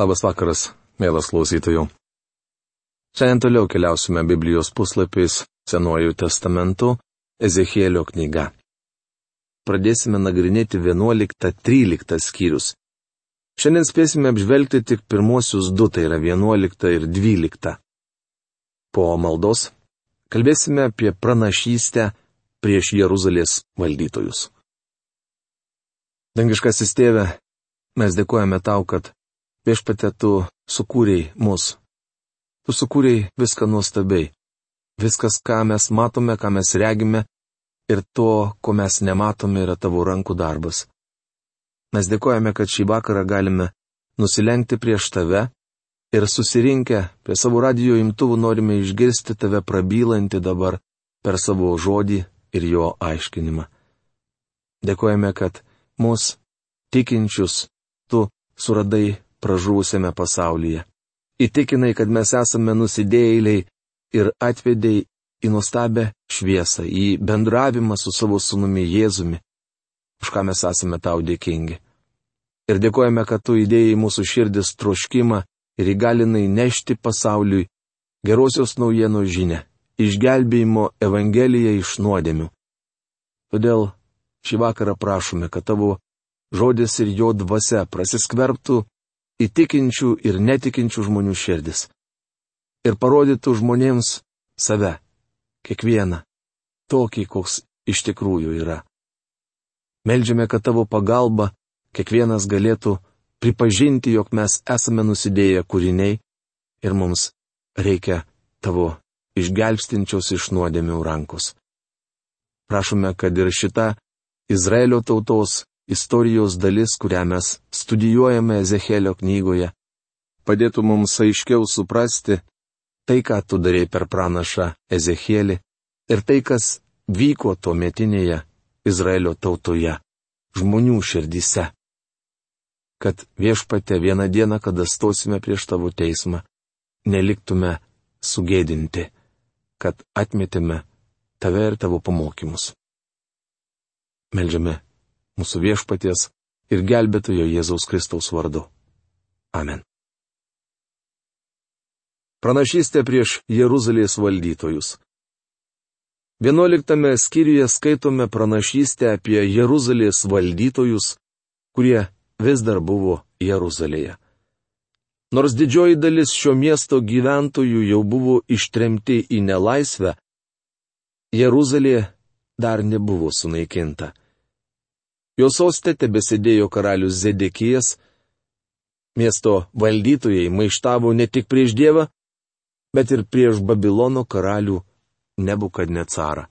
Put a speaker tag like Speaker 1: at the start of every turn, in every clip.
Speaker 1: Labas vakaras, mielas klausytojų. Šiandien toliau keliausime Biblijos puslapiais Senuoju testamentu Ezekėlio knyga. Pradėsime nagrinėti 11-13 skyrius. Šiandien spėsime apžvelgti tik pirmosius du, tai yra 11 ir 12. Po maldos kalbėsime apie pranašystę prieš Jeruzalės valdytojus. Dangiškasis tėve, mes dėkojame tau, kad Viešpate, tu sukūrėjai mus. Tu sukūrėjai viską nuostabiai. Viskas, ką mes matome, ką mes regime, ir to, ko mes nematome, yra tavo rankų darbas. Mes dėkojame, kad šį vakarą galime nusilenkti prieš tave ir susirinkę prie savo radio imtuvų norime išgirsti tave prabylantį dabar per savo žodį ir jo aiškinimą. Dėkojame, kad mus, tikinčius, tu suradai pražūsiame pasaulyje. Įtikinai, kad mes esame nusidėjėliai ir atvedėjai į nuostabę šviesą, į bendravimą su savo sunumi Jėzumi, už ką mes esame tau dėkingi. Ir dėkojame, kad tu įdėjai mūsų širdis troškimą ir įgalinai nešti pasauliui gerosios naujienų žinę, išgelbėjimo Evangeliją iš nuodėmių. Todėl šį vakarą prašome, kad tavo žodis ir jo dvasia prasiskverbtų įtikinčių ir netikinčių žmonių širdis. Ir parodytų žmonėms save, kiekvieną, tokį, koks iš tikrųjų yra. Meldžiame, kad tavo pagalba kiekvienas galėtų pripažinti, jog mes esame nusidėję kūriniai ir mums reikia tavo išgelbstinčios iš nuodėmių rankos. Prašome, kad ir šita Izraelio tautos istorijos dalis, kurią mes studijuojame Ezekėlio knygoje, padėtų mums aiškiau suprasti tai, ką tu darėjai per pranašą Ezekėlį ir tai, kas vyko tuo metinėje Izraelio tautoje, žmonių širdyse. Kad viešpate vieną dieną, kada stosime prieš tavo teismą, neliktume sugėdinti, kad atmetėme tave ir tavo pamokymus. Meldžiame mūsų viešpaties ir gelbėtojo Jėzaus Kristaus vardu. Amen. Pranašystė prieš Jeruzalės valdytojus. Vienuoliktame skyriuje skaitome pranašystę apie Jeruzalės valdytojus, kurie vis dar buvo Jeruzalėje. Nors didžioji dalis šio miesto gyventojų jau buvo ištremti į nelaisvę, Jeruzalė dar nebuvo sunaikinta. Jo sostė tebesėdėjo karalius Zedekijas. Miesto valdytojai maištavo ne tik prieš Dievą, bet ir prieš Babilono karalių Nebukadnecarą.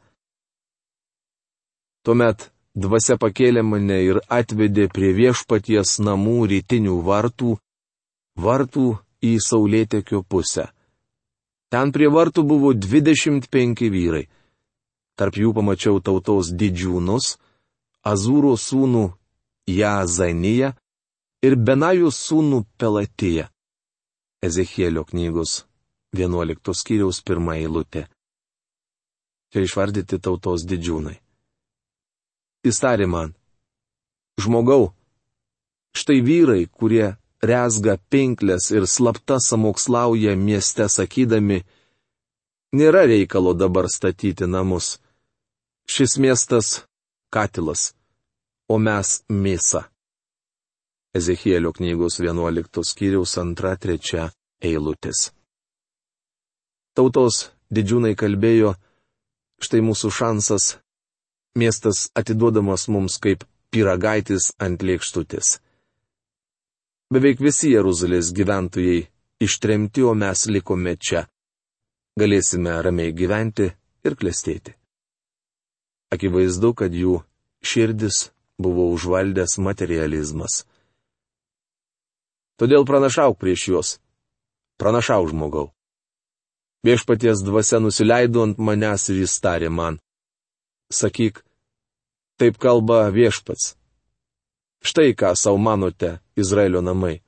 Speaker 1: Tuomet dvasia pakėlė mane ir atvedė prie viešpaties namų rytinių vartų, vartų į saulėtekio pusę. Ten prie vartų buvo 25 vyrai. Tarp jų pamačiau tautos didžiūnus, Azūro sūnų Jazaniją ir Benajų sūnų Pelatiją. Ezechielio knygos 11 skyriaus pirmą eilutę. Čia išvardyti tautos didžiūnai. Jis tarė man, žmogau, štai vyrai, kurie rezga pinklės ir slapta samokslauja mieste sakydami, nėra reikalo dabar statyti namus. Šis miestas katilas, o mes mėsa. Ezechielio knygos 11 skyriaus 2-3 eilutės. Tautos didžiūnai kalbėjo, štai mūsų šansas, miestas atiduodamas mums kaip piragaitis ant lėkštutės. Beveik visi Jeruzalės gyventojai ištremti, o mes likome čia. Galėsime ramiai gyventi ir klestėti. Akivaizdu, kad jų širdis buvo užvaldęs materializmas. Todėl pranašauk prieš juos. Pranašauk žmogau. Viešpaties dvasia nusileido ant manęs ir jis tarė man. Sakyk, taip kalba viešpats. Štai ką savo manote, Izraelio namai.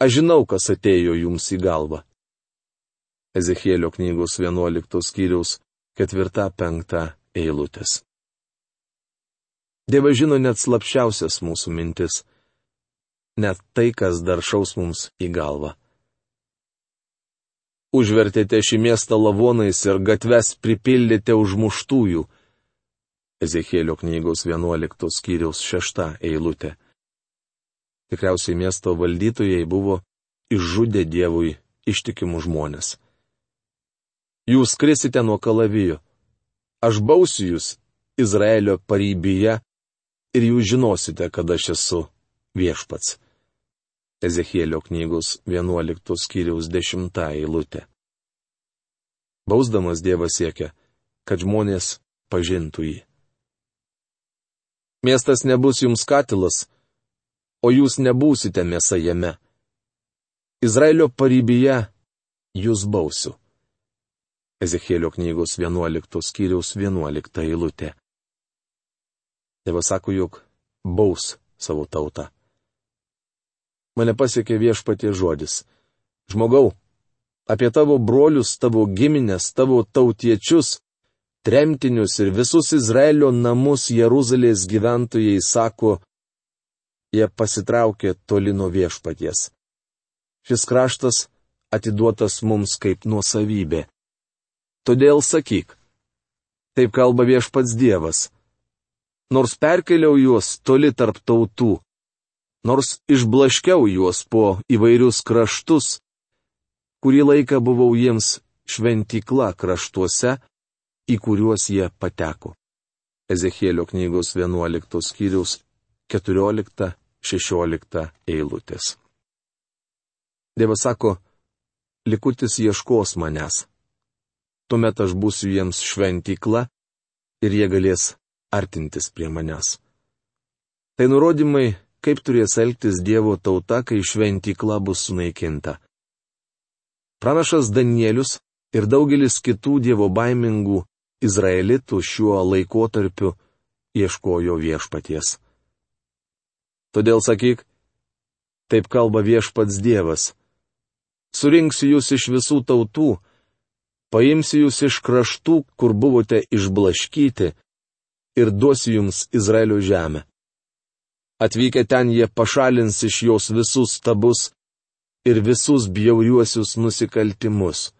Speaker 1: Aš žinau, kas atėjo jums į galvą. Ezechielio knygos 11 skyriaus 4-5 eilutės. Dievas žino net slapčiausias mūsų mintis. net tai, kas dar šaus mums į galvą. Užvertėte šį miestą lavonais ir gatves pripildėte užmuštųjų. Ezekėlio knygos 11 skyriaus 6 eilutė. Tikriausiai miesto valdytojai buvo išžudę Dievui ištikimų žmonės. Jūs krisite nuo kalavijų. Aš bausiu jūs Izraelio pareibyje ir jūs žinosite, kad aš esu viešpats. Ezechielio knygos 11 skyriaus 10 eilutė. Bausdamas Dievas siekia, kad žmonės pažintų jį. Miestas nebus jums katilas, o jūs nebūsite mėsa jame. Izraelio pareibyje jūs bausiu. Ezechielio knygos 11 skyriaus 11 eilutė. Dievas sako, jog baus savo tautą. Mane pasiekė viešpatie žodis. Žmogau, apie tavo brolius, tavo giminės, tavo tautiečius, tremtinius ir visus Izraelio namus Jeruzalės gyventojai sako, jie pasitraukė toli nuo viešpaties. Šis kraštas atiduotas mums kaip nuosavybė. Todėl sakyk, taip kalba viešpats Dievas nors perkeliau juos toli tarp tautų, nors išblaškiau juos po įvairius kraštus, kurį laiką buvau jiems šventykla kraštuose, į kuriuos jie pateko. Ezekėlio knygos 11 skyriaus 14-16 eilutės. Dievas sako, likutis ieškos manęs. Tuomet aš būsiu jiems šventykla ir jie galės artintis prie manęs. Tai nurodymai, kaip turės elgtis Dievo tauta, kai šventykla bus sunaikinta. Pranašas Danielius ir daugelis kitų Dievo baimingų Izraelitų šiuo laikotarpiu ieškojo viešpaties. Todėl sakyk, taip kalba viešpats Dievas. Surinksiu jūs iš visų tautų, paimsiu jūs iš kraštų, kur buvote išblaškyti, ir duosiu jums Izraelio žemę. Atvykę ten jie pašalins iš jos visus stabus ir visus bjauriuosius nusikaltimus.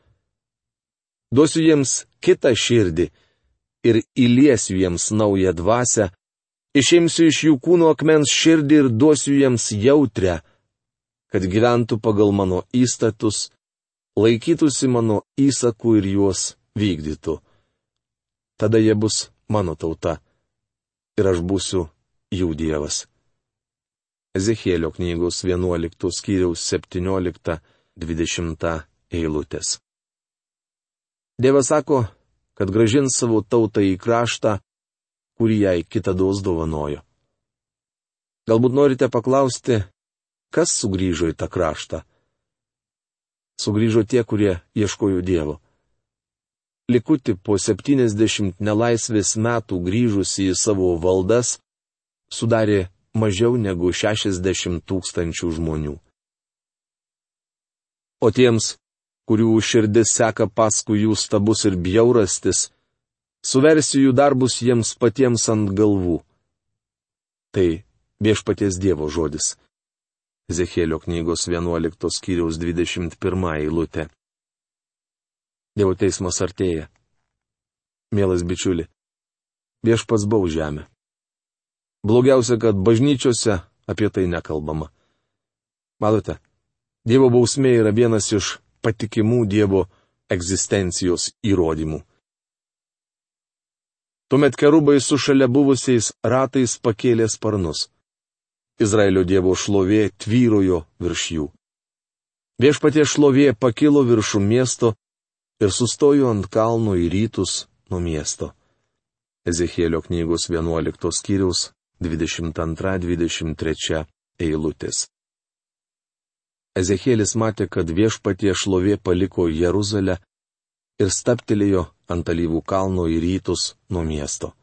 Speaker 1: Duosiu jiems kitą širdį ir įliesiu jiems naują dvasę, išimsiu iš jų kūno akmens širdį ir duosiu jiems jautrę, kad gyventų pagal mano įstatus, laikytųsi mano įsakų ir juos vykdytų. Tada jie bus mano tauta. Ir aš būsiu jų dievas. Ezekėlio knygos 11 skyriaus 17-20 eilutės. Dievas sako, kad gražins savo tautą į kraštą, kurį jai kitados dovanojo. Galbūt norite paklausti, kas sugrįžo į tą kraštą? Sugrįžo tie, kurie ieškojo Dievo likutį po 70 nelaisvės metų grįžusi į savo valdas, sudarė mažiau negu 60 tūkstančių žmonių. O tiems, kurių širdis seka paskui jų stabus ir bjaurastis, suversiu jų darbus jiems patiems ant galvų. Tai viešpaties Dievo žodis. Zechėlio knygos 11 skyriaus 21 eilutė. Dievo teismas artėja. Mielas bičiuli, viešpats bau žemę. Blogiausia, kad bažnyčiose apie tai nekalbama. Matote, Dievo bausmė yra vienas iš patikimų Dievo egzistencijos įrodymų. Tuomet kerubai su šalia buvusiais ratais pakėlė sparnus. Izraelio Dievo šlovė tvyrojo virš jų. Viešpatie šlovė pakilo viršų miesto ir sustojo ant kalno į rytus nuo miesto. Ezekėlio knygos 11 skyriaus 22-23 eilutės. Ezekėlis matė, kad viešpatie šlovė paliko Jeruzalę ir staptelėjo ant alyvų kalno į rytus nuo miesto.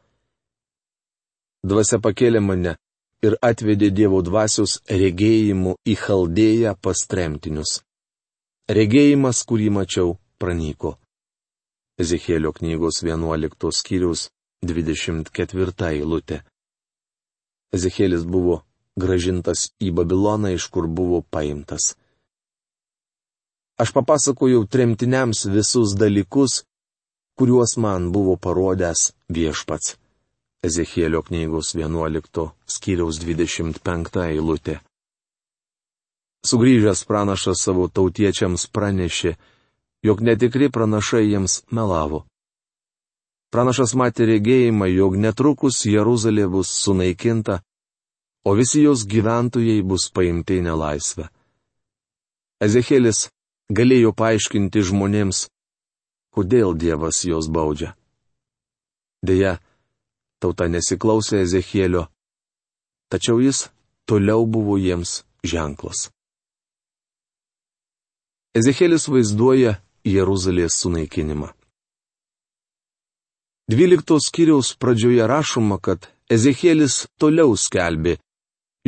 Speaker 1: Dvasia pakėlė mane ir atvedė Dievo dvasios regėjimu į chaldėją pas tremtinius. Regėjimas, kurį mačiau, pranyko. Ezekėlio knygos 11 skyriaus 24 eilutė. Ezekėlis buvo gražintas į Babiloną, iš kur buvo paimtas. Aš papasakojau tremtiniams visus dalykus, kuriuos man buvo parodęs viešpats. Ezekėlio knygos 11 skyriaus 25 eilutė. Sugryžęs pranašas savo tautiečiams pranešė, jog netikri pranašai jiems melavo. Pranašas matė regėjimą, jog netrukus Jeruzalė bus sunaikinta, o visi jos gyventojai bus paimti į nelaisvę. Ezekėlis galėjo paaiškinti žmonėms, kodėl Dievas jos baudžia. Deja, tauta nesiklausė Ezekėlio, tačiau jis toliau buvo jiems ženklas. Ezekėlis vaizduoja Jeruzalės sunaikinimą. 12 skyriaus pradžioje rašoma, kad Ezekėlis toliau skelbė,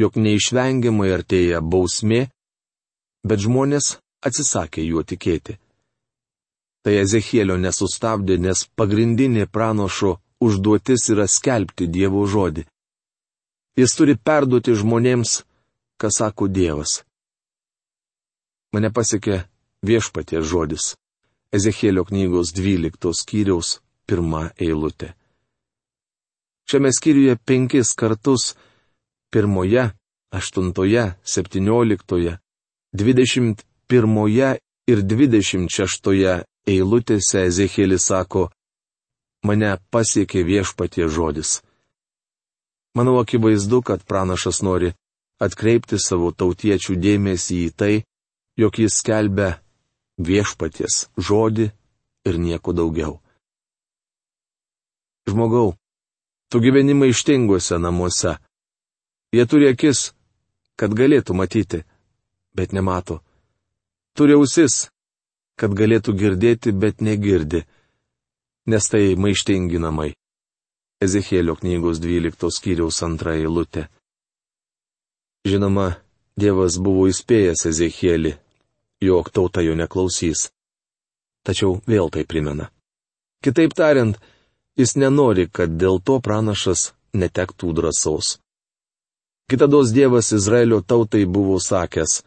Speaker 1: jog neišvengiamai artėja bausmė, bet žmonės atsisakė juo tikėti. Tai Ezekėlio nesustabdė, nes pagrindinė pranašo užduotis yra skelbti Dievo žodį. Jis turi perduoti žmonėms, ką sako Dievas. Mane pasiekė viešpatie žodis. Ezekėlio knygos 12 skyriaus pirmą eilutę. Šiame skyriuje penkis kartus - pirmoje, aštuntoje, septynioliktoje, dvidešimt pirmoje ir dvidešimt šeštoje eilutėse Ezekėlis sako, mane pasiekė viešpatie žodis. Manau akivaizdu, kad pranašas nori atkreipti savo tautiečių dėmesį į tai, jog jis skelbia viešpaties žodį ir nieko daugiau. Žmogau, tu gyveni maištinguose namuose. Jie turi akis, kad galėtų matyti, bet nemato. Turi ausis, kad galėtų girdėti, bet negirdi. Nes tai maištingi namai. Ezekėlio knygos 12 skyriaus antra eilutė. Žinoma, Dievas buvo įspėjęs Ezekėlį, jog tauta jo neklausys. Tačiau vėl tai primena. Kitaip tariant, Jis nenori, kad dėl to pranašas netektų drąsos. Kitados Dievas Izraelio tautai buvo sakęs.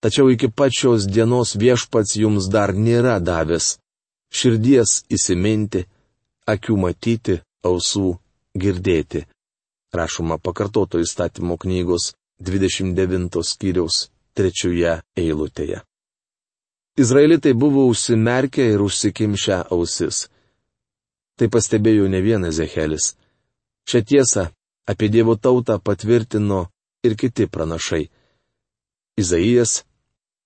Speaker 1: Tačiau iki pačios dienos viešpats jums dar nėra davęs širdies įsiminti, akių matyti, ausų girdėti. Rašoma pakartoto įstatymo knygos 29 skyriaus trečioje eilutėje. Izraelitai buvo užsimerkę ir užsikimšę ausis. Tai pastebėjo ne vienas Zechelis. Šią tiesą apie Dievo tautą patvirtino ir kiti pranašai. Izaijas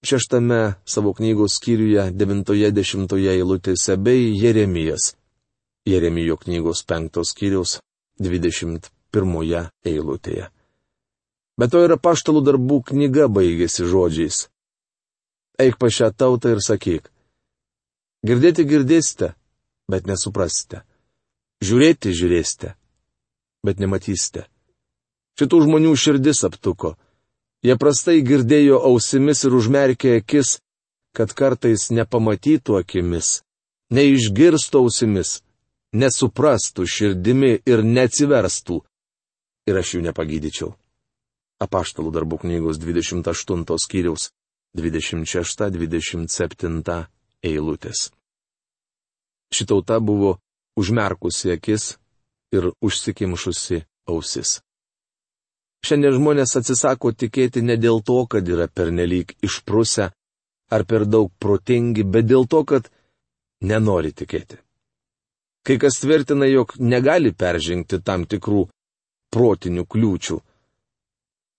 Speaker 1: šeštame savo knygos skyriuje 90 eilutėse bei Jeremijas. Jeremijo knygos penktos skyriaus 21 eilutėje. Bet to yra paštalų darbų knyga baigėsi žodžiais. Eik pa šią tautą ir sakyk. Girdėti girdėsite, bet nesuprasite. Žiūrėti žiūrėsite, bet nematysite. Šitų žmonių širdis aptuko. Jie prastai girdėjo ausimis ir užmerkė akis, kad kartais nepamatytų akimis, neišgirstų ausimis, nesuprastų širdimi ir neatsiverstų. Ir aš jų nepagydyčiau. Apaštalų darbų knygos 28 skyriaus 26-27 eilutės. Šitauta buvo užmerkusi akis ir užsikimšusi ausis. Šiandien žmonės atsisako tikėti ne dėl to, kad yra pernelyg išprusę ar per daug protingi, bet dėl to, kad nenori tikėti. Kai kas tvirtina, jog negali peržengti tam tikrų protinių kliūčių.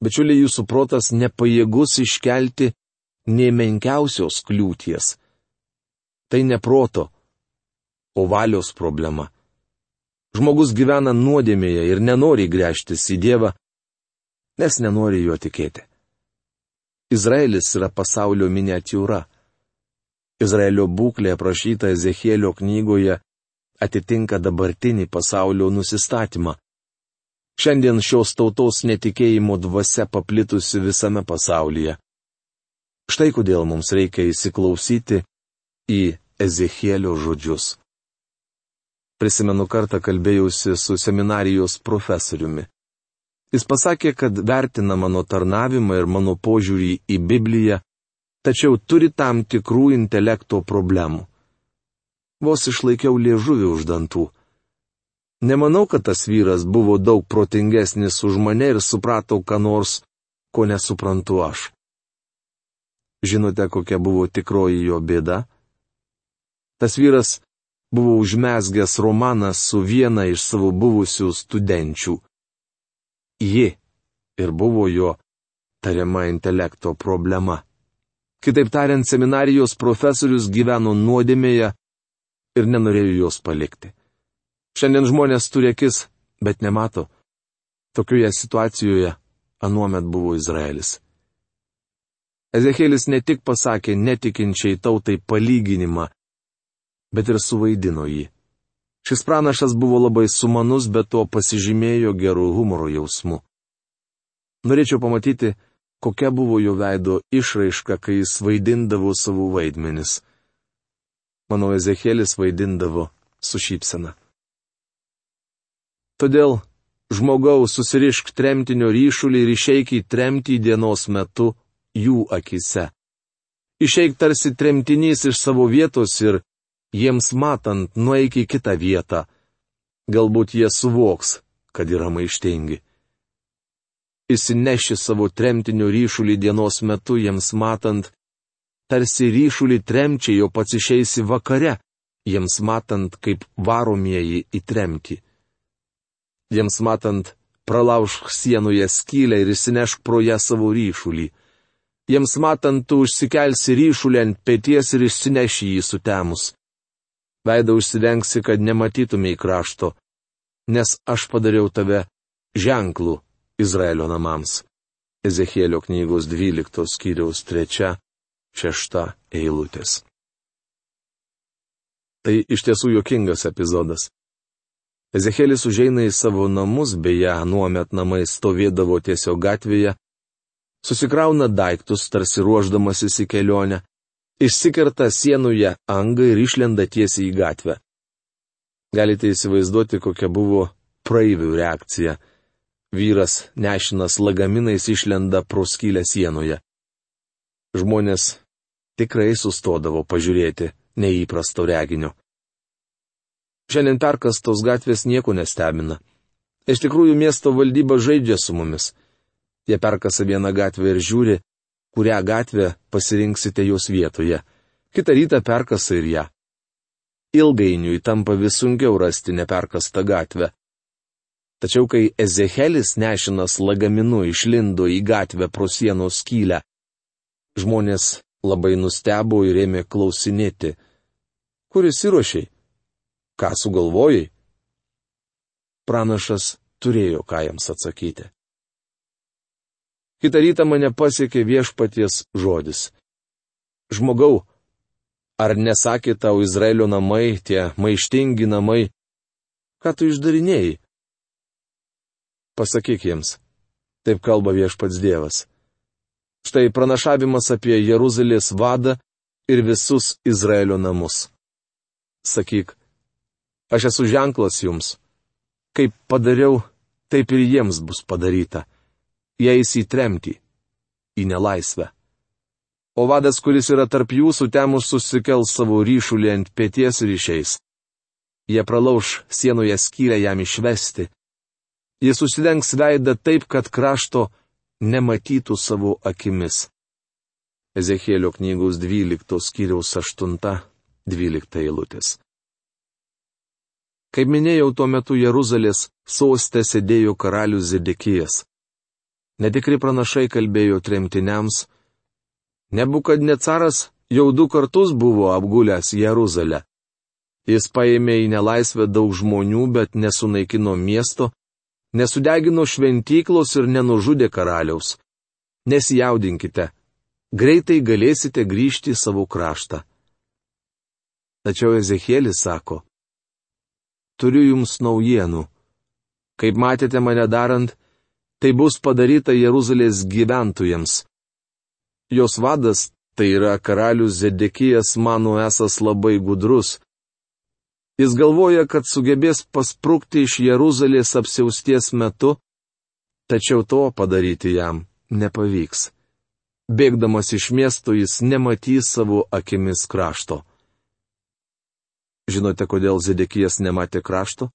Speaker 1: Bičiuliai, jūsų protas nepajėgus iškelti nei menkiausios kliūties. Tai neproto, o valios problema. Žmogus gyvena nuodėmėje ir nenori grėžtis į Dievą, nes nenori juo tikėti. Izraelis yra pasaulio miniatiūra. Izraelio būklė aprašyta Ezekėlio knygoje atitinka dabartinį pasaulio nusistatymą. Šiandien šios tautos netikėjimo dvasia paplitusi visame pasaulyje. Štai kodėl mums reikia įsiklausyti į Ezekėlio žodžius. Prisimenu kartą kalbėjausi su seminarijos profesoriumi. Jis pasakė, kad vertina mano tarnavimą ir mano požiūrį į Bibliją, tačiau turi tam tikrų intelekto problemų. Vos išlaikiau liežuvį už dantų. Nemanau, kad tas vyras buvo daug protingesnis už mane ir suprato, ką nors, ko nesuprantu aš. Žinote, kokia buvo tikroji jo bėda? Tas vyras buvo užmesgęs romaną su viena iš savo buvusių studenčių. Ji ir buvo jo tariama intelekto problema. Kitaip tariant, seminarijos profesorius gyveno nuodėmėje ir nenorėjo jos palikti. Šiandien žmonės turi akis, bet nemato. Tokioje situacijoje anuomet buvo Izraelis. Ezekėlis ne tik pasakė netikinčiai tautai palyginimą, bet ir suvaidino jį. Šis pranašas buvo labai sumanus, bet to pasižymėjo gerų humoro jausmu. Norėčiau pamatyti, kokia buvo jo veido išraiška, kai jis vaidindavo savo vaidmenis. Mano Ezekėlis vaidindavo su šypsena. Todėl, žmogau, susirišk tremtinio ryšulį ir išeik į tremtį dienos metu jų akise. Išeik tarsi tremtinys iš savo vietos ir jiems matant nueik į kitą vietą. Galbūt jie suvoks, kad yra maištingi. Įsineši savo tremtinio ryšulį dienos metu jiems matant, tarsi ryšulį tremčiai jau pats išeisi vakare, jiems matant, kaip varomieji į tremtį. Jiems matant, pralaužk sienoje skylę ir įsinešk pro ją savo ryšulį. Jiems matant, tu užsikelsi ryšulį ant pėties ir išsineši jį sutemus veidą užsidengsi, kad nematytumėj krašto, nes aš padariau tave ženklų Izraelio namams. Ezekėlio knygos 12 skyriaus 3-6 eilutės. Tai iš tiesų jokingas epizodas. Ezekėlis užeina į savo namus, beje, nuomet namai stovėdavo tiesiog gatvėje, susikrauna daiktus, tarsi ruoždamasis į kelionę, išsikerta sienoje angą ir išlenda tiesiai į gatvę. Galite įsivaizduoti, kokia buvo praeivių reakcija. Vyras nešinas lagaminais išlenda pro skylę sienoje. Žmonės tikrai sustodavo pažiūrėti neįprasto reginio. Šiandien perkastos gatvės nieko nestebina. Iš tikrųjų miesto valdyba žaidžia su mumis. Jie perkasa vieną gatvę ir žiūri, kurią gatvę pasirinksite jos vietoje. Kita rytą perkasa ir ją. Ilgainiui tampa vis sunkiau rasti neperkastą gatvę. Tačiau kai Ezehelis nešinas lagaminu išlindo į gatvę pro sienos skylę, žmonės labai nustebo ir ėmė klausinėti. Kur įsiruošiai? Ką sugalvojai? Pranašas turėjo ką jiems atsakyti. Kita rytą mane pasiekė viešpaties žodis. Žmogau, ar nesakė tau Izraelio namai, tie maištingi namai, ką tu išdarinėjai? Pasakyk jiems, taip kalba viešpats Dievas. Štai pranašavimas apie Jeruzalės vadą ir visus Izraelio namus. Sakyk, aš esu ženklas jums. Kaip padariau, taip ir jiems bus padaryta jie eis į tremtį, į nelaisvę. O vadas, kuris yra tarp jūsų, temus susikels savo ryšulį ant pėties išeis. Jie pralauž sienoje skyrę jam išvesti. Jis užsidengs veidą taip, kad krašto nematytų savo akimis. Ezekėlio knygos 12 skyriaus 8-12 eilutės. Kaip minėjau, tuo metu Jeruzalės sostė sėdėjo karalius Zedekijas. Netikri pranašai kalbėjo tremtiniams. Nebukadnecaras jau du kartus buvo apgulęs Jeruzalę. Jis paėmė į nelaisvę daug žmonių, bet nesunaikino miesto, nesudegino šventyklos ir nenužudė karaliaus. Nesijaudinkite, greitai galėsite grįžti į savo kraštą. Tačiau Ezekielis sako, turiu jums naujienų. Kaip matėte mane darant, tai bus padaryta Jeruzalės gyventojams. Jos vadas, tai yra karalius Zedekijas, mano esas labai gudrus. Jis galvoja, kad sugebės pasprūkti iš Jeruzalės apsiausties metu, tačiau to padaryti jam nepavyks. Bėgdamas iš miesto jis nematys savo akimis krašto. Žinote, kodėl Zedekijas nematė krašto?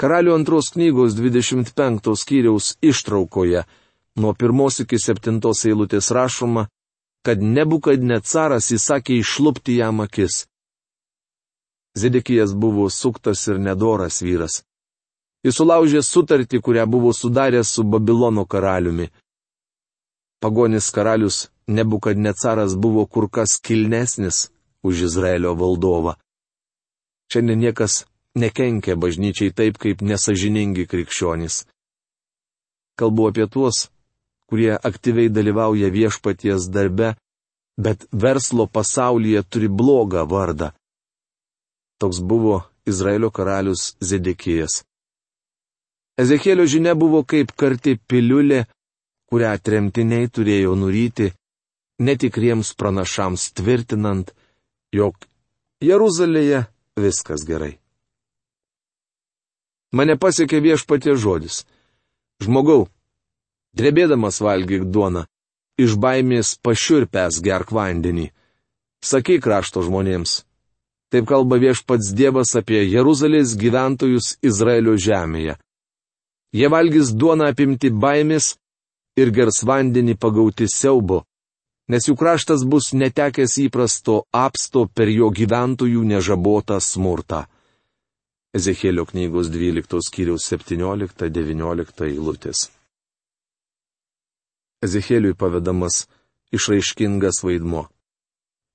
Speaker 1: Karalių antros knygos 25 skyriaus ištraukoje nuo pirmos iki septintos eilutės rašoma, kad nebukad necaras įsakė išlupti jam akis. Zedekijas buvo suktas ir nedoras vyras. Jis sulaužė sutartį, kurią buvo sudaręs su Babilono karaliumi. Pagonis karalius nebukad necaras buvo kur kas kilnesnis už Izraelio valdovą. Šiandien niekas nekenkia bažnyčiai taip, kaip nesažiningi krikščionys. Kalbu apie tuos, kurie aktyviai dalyvauja viešpaties darbe, bet verslo pasaulyje turi blogą vardą. Toks buvo Izraelio karalius Zedekijas. Ezekėlio žinia buvo kaip karti piliulė, kurią tremtiniai turėjo nuryti, netikriems pranašams tvirtinant, jog Jeruzalėje viskas gerai. Mane pasiekė viešpatie žodis. Žmogau, Drebėdamas valgyk duoną, iš baimės pašiurpęs gerk vandenį. Sakyk krašto žmonėms. Taip kalba viešpats Dievas apie Jeruzalės gyventojus Izraelio žemėje. Jie valgys duoną apimti baimės ir gers vandenį pagauti siaubo, nes jų kraštas bus netekęs įprasto apsto per jo gyventojų nežabotą smurtą. Ezekėlio knygos 12 skyriaus 17-19 eilutės. Ezekėliui pavedamas išraiškingas vaidmo.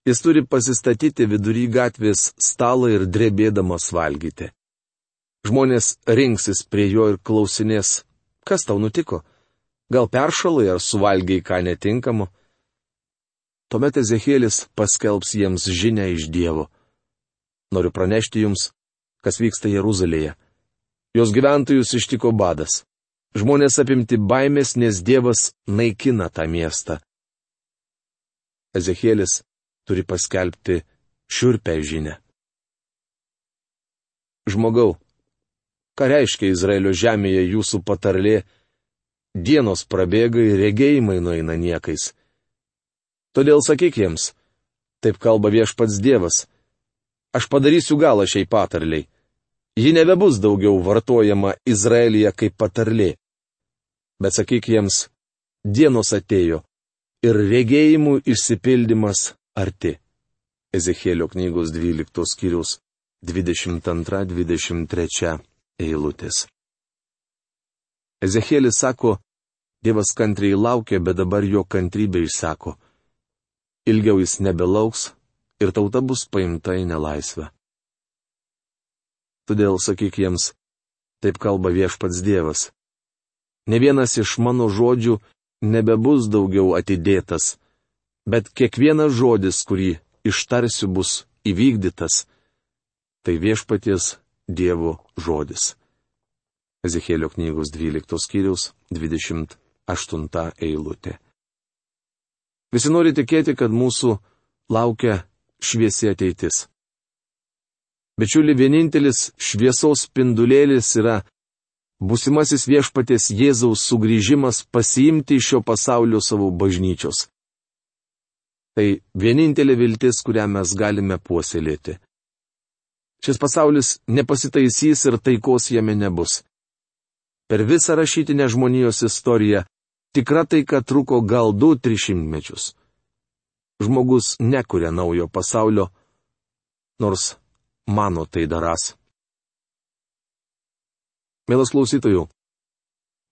Speaker 1: Jis turi pasistatyti vidury gatvės stalą ir drebėdamas valgyti. Žmonės rinksis prie jo ir klausinės, kas tau nutiko? Gal peršalai ar suvalgiai ką netinkamo? Tuomet Ezekėlis paskelbs jiems žinę iš Dievo. Noriu pranešti jums, kas vyksta Jeruzalėje. Jos gyventojus ištiko badas. Žmonės apimti baimės, nes Dievas naikina tą miestą. Ezekielis turi paskelbti šiurpę žinę. Žmogau, ką reiškia Izraelio žemėje jūsų patarlė, dienos prabėga ir regėjimai nueina niekais. Todėl sakyk jiems, taip kalba viešpats Dievas, aš padarysiu galą šiai patarliai. Ji nebebus daugiau vartojama Izraelyje kaip patarlė bet sakyk jiems, dienos atėjo ir regėjimų išsipildymas arti. Ezekėlio knygos 12 skyrius 22-23 eilutės. Ezekėlis sako, Dievas kantriai laukia, bet dabar jo kantrybė išsako. Ilgiau jis nebelauks ir tauta bus paimta į nelaisvę. Todėl sakyk jiems, taip kalba viešpats Dievas. Ne vienas iš mano žodžių nebebus daugiau atidėtas, bet kiekvienas žodis, kurį ištarsiu, bus įvykdytas. Tai viešpaties Dievo žodis. Ezekėlio knygos 12 skyriaus 28 eilutė. Visi nori tikėti, kad mūsų laukia šviesi ateitis. Bičiuli, vienintelis šviesos spindulėlis yra Būsimasis viešpatės Jėzaus sugrįžimas pasiimti iš šio pasaulio savo bažnyčios. Tai vienintelė viltis, kurią mes galime puoselėti. Šis pasaulis nepasitaisys ir taikos jame nebus. Per visą rašytinę žmonijos istoriją tikra taika truko gal du trišimtmečius. Žmogus nekuria naujo pasaulio, nors mano tai daras. Mielas klausytojų,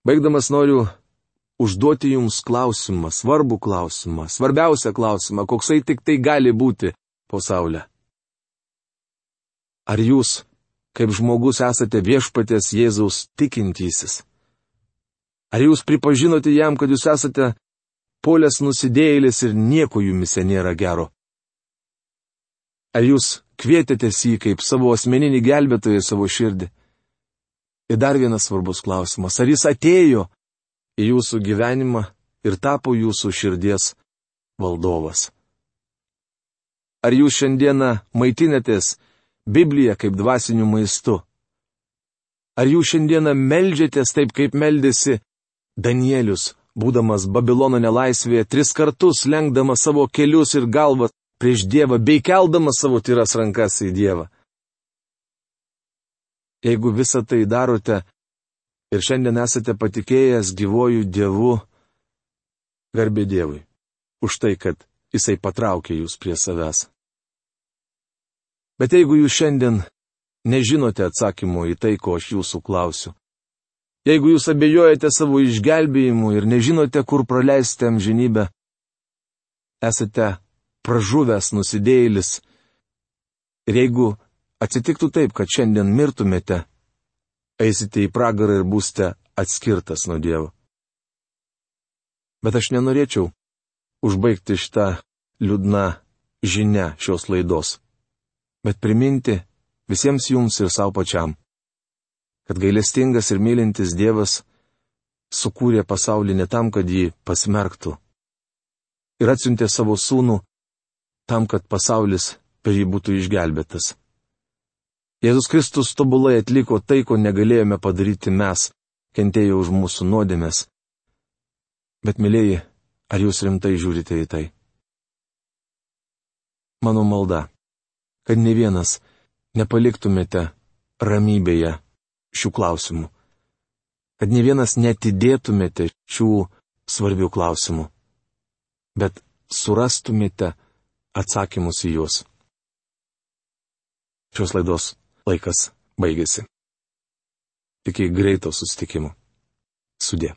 Speaker 1: baigdamas noriu užduoti jums klausimą, svarbų klausimą, svarbiausią klausimą, koksai tik tai gali būti po saulę. Ar jūs, kaip žmogus, esate viešpatės Jėzaus tikintysis? Ar jūs pripažinote jam, kad jūs esate polės nusidėjėlis ir nieko jumise nėra gero? Ar jūs kvietėtės jį kaip savo asmeninį gelbėtoją savo širdį? Ir dar vienas svarbus klausimas. Ar jis atėjo į jūsų gyvenimą ir tapo jūsų širdies valdovas? Ar jūs šiandieną maitinatės Bibliją kaip dvasiniu maistu? Ar jūs šiandieną melžiatės taip, kaip meldėsi Danielius, būdamas Babilono nelaisvėje, tris kartus lenkdamas savo kelius ir galvas prieš Dievą, bei keldamas savo tyras rankas į Dievą? Jeigu visą tai darote ir šiandien esate patikėjęs gyvojų Dievu, garbė Dievui, už tai, kad Jisai patraukė jūs prie savęs. Bet jeigu jūs šiandien nežinote atsakymų į tai, ko aš jūsų klausiu, jeigu jūs abejojate savo išgelbėjimu ir nežinote, kur praleisti amžinybę, esate pražuvęs nusidėjėlis. Ir jeigu atsitiktų taip, kad šiandien mirtumėte, eisite į pragarą ir būsite atskirtas nuo Dievo. Bet aš nenorėčiau užbaigti šitą liūdną žinę šios laidos bet priminti visiems jums ir savo pačiam, kad gailestingas ir mylintis Dievas sukūrė pasaulį ne tam, kad jį pasmerktų. Ir atsiuntė savo sūnų tam, kad pasaulis per jį būtų išgelbėtas. Jėzus Kristus tobulai atliko tai, ko negalėjome padaryti mes, kentėjo už mūsų nuodėmės. Bet, mėlyji, ar jūs rimtai žiūrite į tai? Mano malda kad ne vienas nepaliktumėte ramybėje šių klausimų, kad ne vienas netidėtumėte šių svarbių klausimų, bet surastumėte atsakymus į juos. Šios laidos laikas baigėsi. Tik į greito susitikimo. Sudė.